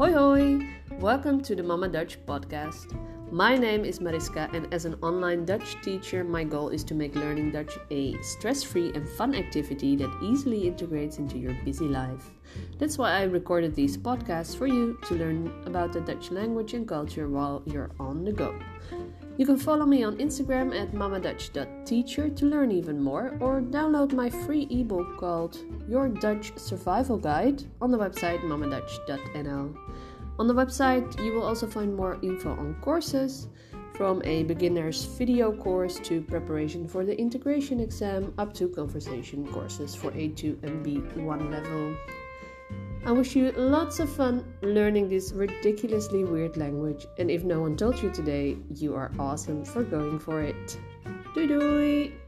Hoi hoi! Welcome to the Mama Dutch podcast. My name is Mariska, and as an online Dutch teacher, my goal is to make learning Dutch a stress free and fun activity that easily integrates into your busy life. That's why I recorded these podcasts for you to learn about the Dutch language and culture while you're on the go. You can follow me on Instagram at mamadutch.teacher to learn even more, or download my free ebook called Your Dutch Survival Guide on the website mamadutch.nl. On the website, you will also find more info on courses, from a beginner's video course to preparation for the integration exam up to conversation courses for A2 and B1 level. I wish you lots of fun learning this ridiculously weird language, and if no one told you today, you are awesome for going for it. Doei doei!